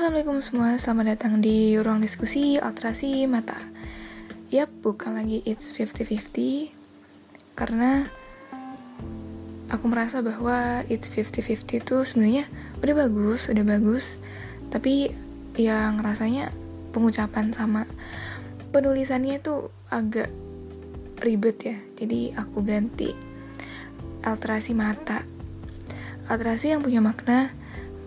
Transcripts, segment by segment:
Assalamualaikum semua, selamat datang di ruang diskusi alterasi mata. Yap, bukan lagi it's 50-50 karena aku merasa bahwa it's 50-50 itu sebenarnya udah bagus, udah bagus, tapi yang rasanya pengucapan sama penulisannya itu agak ribet ya. Jadi aku ganti alterasi mata. Alterasi yang punya makna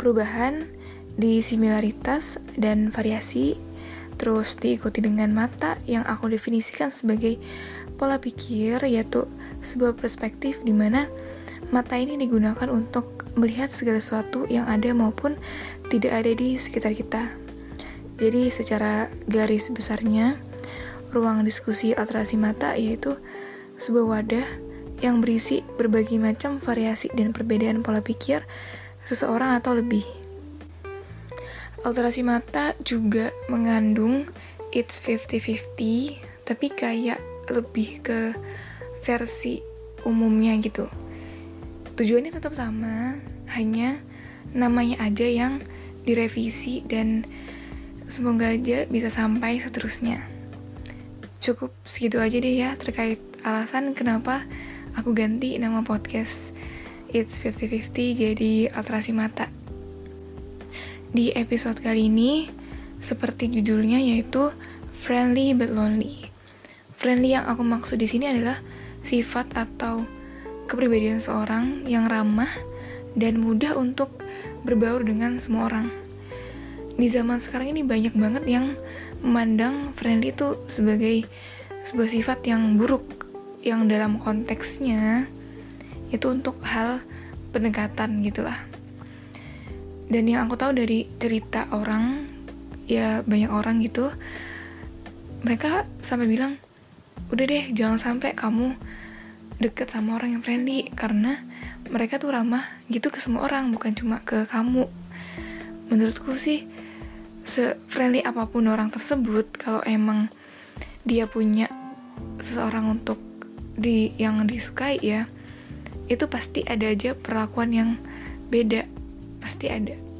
perubahan di similaritas dan variasi, terus diikuti dengan mata yang aku definisikan sebagai pola pikir, yaitu sebuah perspektif di mana mata ini digunakan untuk melihat segala sesuatu yang ada maupun tidak ada di sekitar kita. Jadi secara garis besarnya, ruang diskusi alterasi mata yaitu sebuah wadah yang berisi berbagai macam variasi dan perbedaan pola pikir seseorang atau lebih. Alterasi mata juga mengandung it's 50-50, tapi kayak lebih ke versi umumnya gitu. Tujuannya tetap sama, hanya namanya aja yang direvisi dan semoga aja bisa sampai seterusnya. Cukup segitu aja deh ya terkait alasan kenapa aku ganti nama podcast It's 50-50 jadi alterasi mata. Di episode kali ini, seperti judulnya yaitu friendly but lonely. Friendly yang aku maksud di sini adalah sifat atau kepribadian seorang yang ramah dan mudah untuk berbaur dengan semua orang. Di zaman sekarang ini banyak banget yang memandang friendly itu sebagai sebuah sifat yang buruk yang dalam konteksnya itu untuk hal pendekatan gitulah dan yang aku tahu dari cerita orang ya banyak orang gitu mereka sampai bilang udah deh jangan sampai kamu deket sama orang yang friendly. Karena mereka tuh ramah gitu ke semua orang bukan cuma ke kamu. Menurutku sih se-friendly apa pun orang tersebut kalau emang dia punya seseorang untuk di yang disukai ya itu pasti ada aja perlakuan yang beda. Pasti ada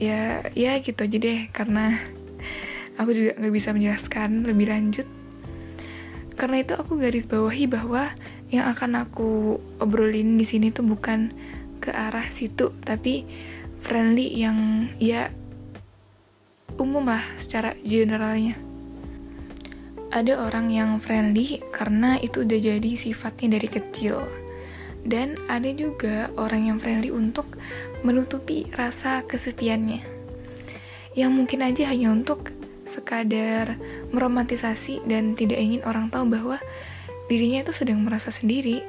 ya ya gitu aja deh karena aku juga nggak bisa menjelaskan lebih lanjut. Karena itu aku garis bawahi bahwa yang akan aku obrolin di sini tuh bukan ke arah situ tapi friendly yang ya umum lah secara generalnya. Ada orang yang friendly karena itu udah jadi sifatnya dari kecil. Dan ada juga orang yang friendly untuk menutupi rasa kesepiannya. Yang mungkin aja hanya untuk sekadar meromantisasi dan tidak ingin orang tahu bahwa dirinya itu sedang merasa sendiri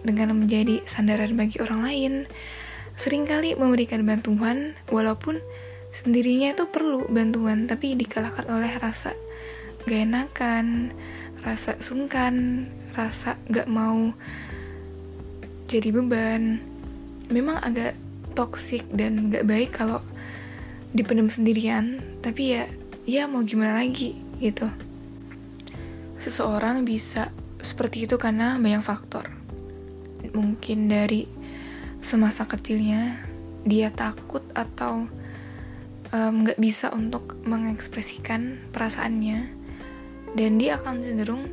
dengan menjadi sandaran bagi orang lain. Seringkali memberikan bantuan walaupun sendirinya itu perlu bantuan tapi dikalahkan oleh rasa gak enakan, rasa sungkan, rasa gak mau jadi beban memang agak toksik dan gak baik kalau dipendam sendirian. Tapi ya ya mau gimana lagi gitu. Seseorang bisa seperti itu karena banyak faktor. Mungkin dari semasa kecilnya dia takut atau nggak um, bisa untuk mengekspresikan perasaannya. Dan dia akan cenderung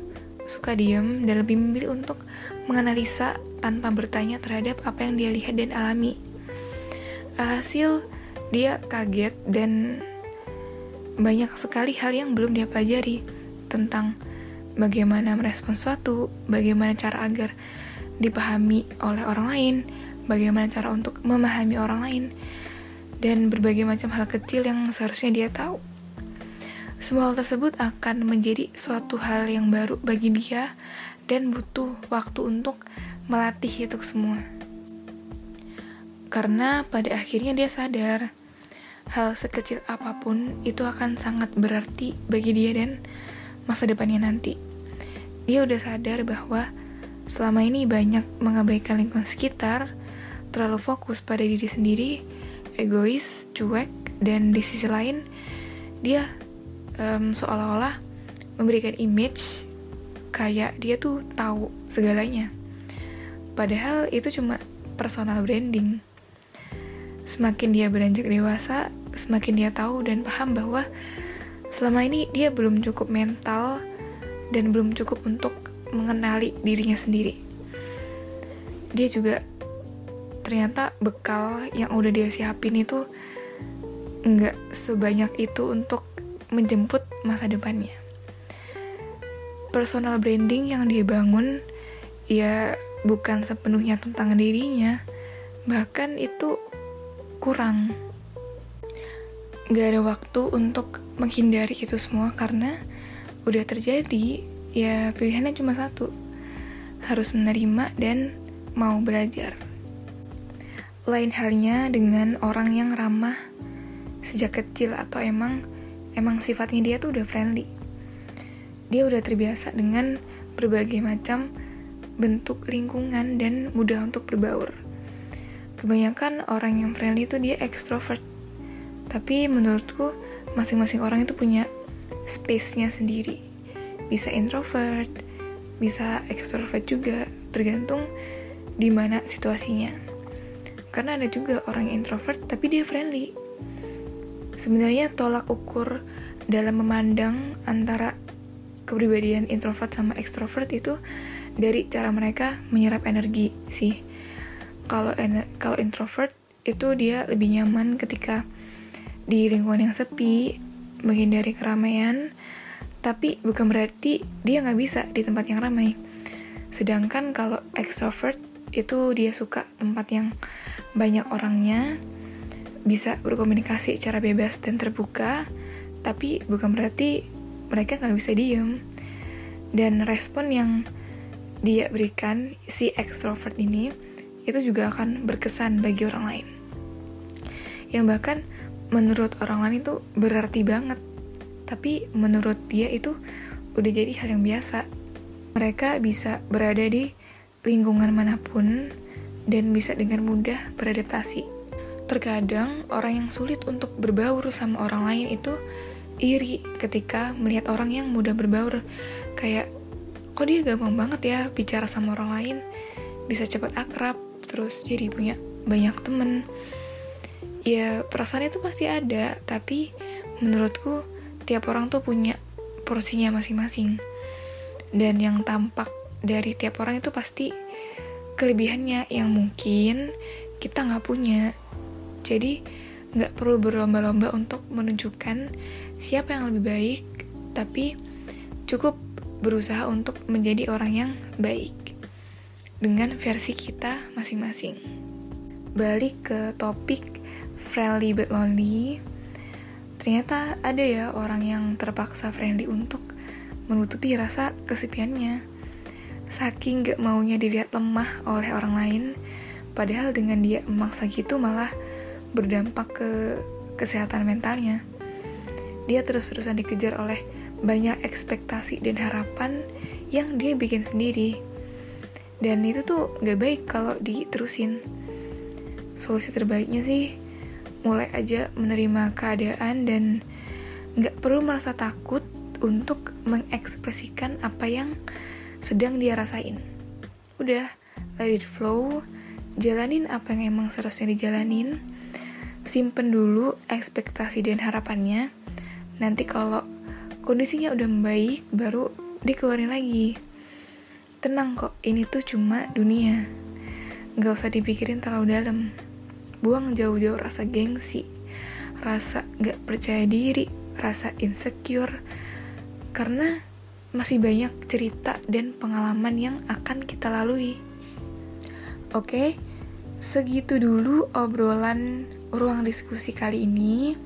suka diem dan lebih memilih untuk menganalisa tanpa bertanya terhadap apa yang dia lihat dan alami. Alhasil, dia kaget dan banyak sekali hal yang belum dia pelajari tentang bagaimana merespon suatu, bagaimana cara agar dipahami oleh orang lain, bagaimana cara untuk memahami orang lain, dan berbagai macam hal kecil yang seharusnya dia tahu. Semua hal tersebut akan menjadi suatu hal yang baru bagi dia dan butuh waktu untuk melatih itu semua. Karena pada akhirnya dia sadar hal sekecil apa pun itu akan sangat berarti bagi dia dan masa depannya nanti. Dia udah sadar bahwa selama ini banyak mengabaikan lingkungan sekitar, terlalu fokus pada diri sendiri, egois, cuek, dan di sisi lain dia um, seolah-olah memberikan image kayak dia tuh tahu segalanya. Padahal itu cuma personal branding. Semakin dia beranjak dewasa, semakin dia tahu dan paham bahwa selama ini dia belum cukup mental dan belum cukup untuk mengenali dirinya sendiri. Dia juga ternyata bekal yang udah dia siapin itu nggak sebanyak itu untuk menjemput masa depannya. Personal branding yang dia bangun ya bukan sepenuhnya tentang dirinya, bahkan itu kurang. Gak ada waktu untuk menghindari itu semua karena udah terjadi, ya pilihannya cuma satu. Harus menerima dan mau belajar. Lain halnya dengan orang yang ramah sejak kecil atau emang emang sifatnya dia tuh udah friendly. Dia udah terbiasa dengan berbagai macam bentuk lingkungan dan mudah untuk berbaur. Kebanyakan orang yang friendly itu dia extrovert. Tapi menurutku masing-masing orang itu punya space-nya sendiri. Bisa introvert, bisa extrovert juga, tergantung di mana situasinya. Karena ada juga orang yang introvert tapi dia friendly Sebenarnya tolak ukur dalam memandang antara kepribadian introvert sama extrovert itu dari cara mereka menyerap energi sih. Kalau kalau introvert itu dia lebih nyaman ketika di lingkungan yang sepi, menghindari keramaian, tapi bukan berarti dia nggak bisa di tempat yang ramai. Sedangkan kalau extrovert itu dia suka tempat yang banyak orangnya, bisa berkomunikasi secara bebas dan terbuka, tapi bukan berarti mereka nggak bisa diem. Dan respon yang dia berikan si extrovert ini itu juga akan berkesan bagi orang lain. Yang bahkan menurut orang lain itu berarti banget, tapi menurut dia itu udah jadi hal yang biasa. Mereka bisa berada di lingkungan mana pun dan bisa dengan mudah beradaptasi. Terkadang orang yang sulit untuk berbaur sama orang lain itu iri ketika melihat orang yang mudah berbaur. Kayak, kok dia gampang banget ya bicara sama orang lain, bisa cepat akrab, terus jadi punya banyak temen. Ya, perasaan itu pasti ada, tapi menurutku tiap orang tuh punya porsinya masing-masing. Dan yang tampak dari tiap orang itu pasti kelebihannya yang mungkin kita nggak punya jadi nggak perlu berlomba-lomba untuk menunjukkan siapa yang lebih baik, tapi cukup berusaha untuk menjadi orang yang baik dengan versi kita masing-masing. Balik ke topik friendly but lonely, ternyata ada ya orang yang terpaksa friendly untuk menutupi rasa kesepiannya. Saking gak maunya dilihat lemah oleh orang lain, padahal dengan dia memaksa gitu malah berdampak ke kesehatan mentalnya. Dia terus-terusan dikejar oleh banyak ekspektasi dan harapan yang dia bikin sendiri. Dan itu tuh gak baik kalau diterusin. Solusi terbaiknya sih mulai aja menerima keadaan dan gak perlu merasa takut untuk mengekspresikan apa yang sedang dia rasain. Udah, let it flow, jalanin apa yang emang seharusnya dijalanin, simpen dulu ekspektasi dan harapannya. Nanti kalau kondisinya udah membaik, baru dikeluarin lagi. Tenang kok, ini tuh cuma dunia. Gak usah dipikirin terlalu dalam. Buang jauh-jauh rasa gengsi, rasa gak percaya diri, rasa insecure. Karena masih banyak cerita dan pengalaman yang akan kita lalui. Oke, segitu dulu obrolan ruang diskusi kali ini.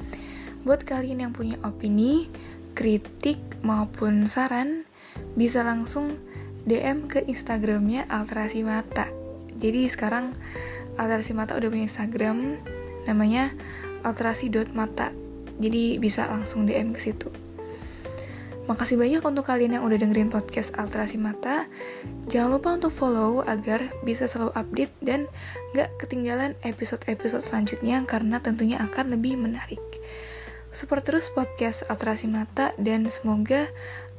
Buat kalian yang punya opini, kritik, maupun saran, bisa langsung DM ke Instagramnya Alterasi Mata. Jadi sekarang Alterasi Mata udah punya Instagram, namanya alterasi.mata. Jadi bisa langsung DM ke situ. Makasih banyak untuk kalian yang udah dengerin podcast Alterasi Mata. Jangan lupa untuk follow agar bisa selalu update dan gak ketinggalan episode-episode selanjutnya karena tentunya akan lebih menarik. Support terus podcast Alterasi Mata dan semoga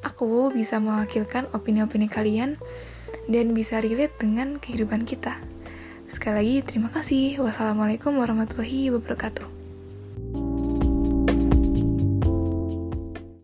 aku bisa mewakilkan opini-opini kalian dan bisa relate dengan kehidupan kita. Sekali lagi terima kasih. Wassalamualaikum warahmatullahi wabarakatuh.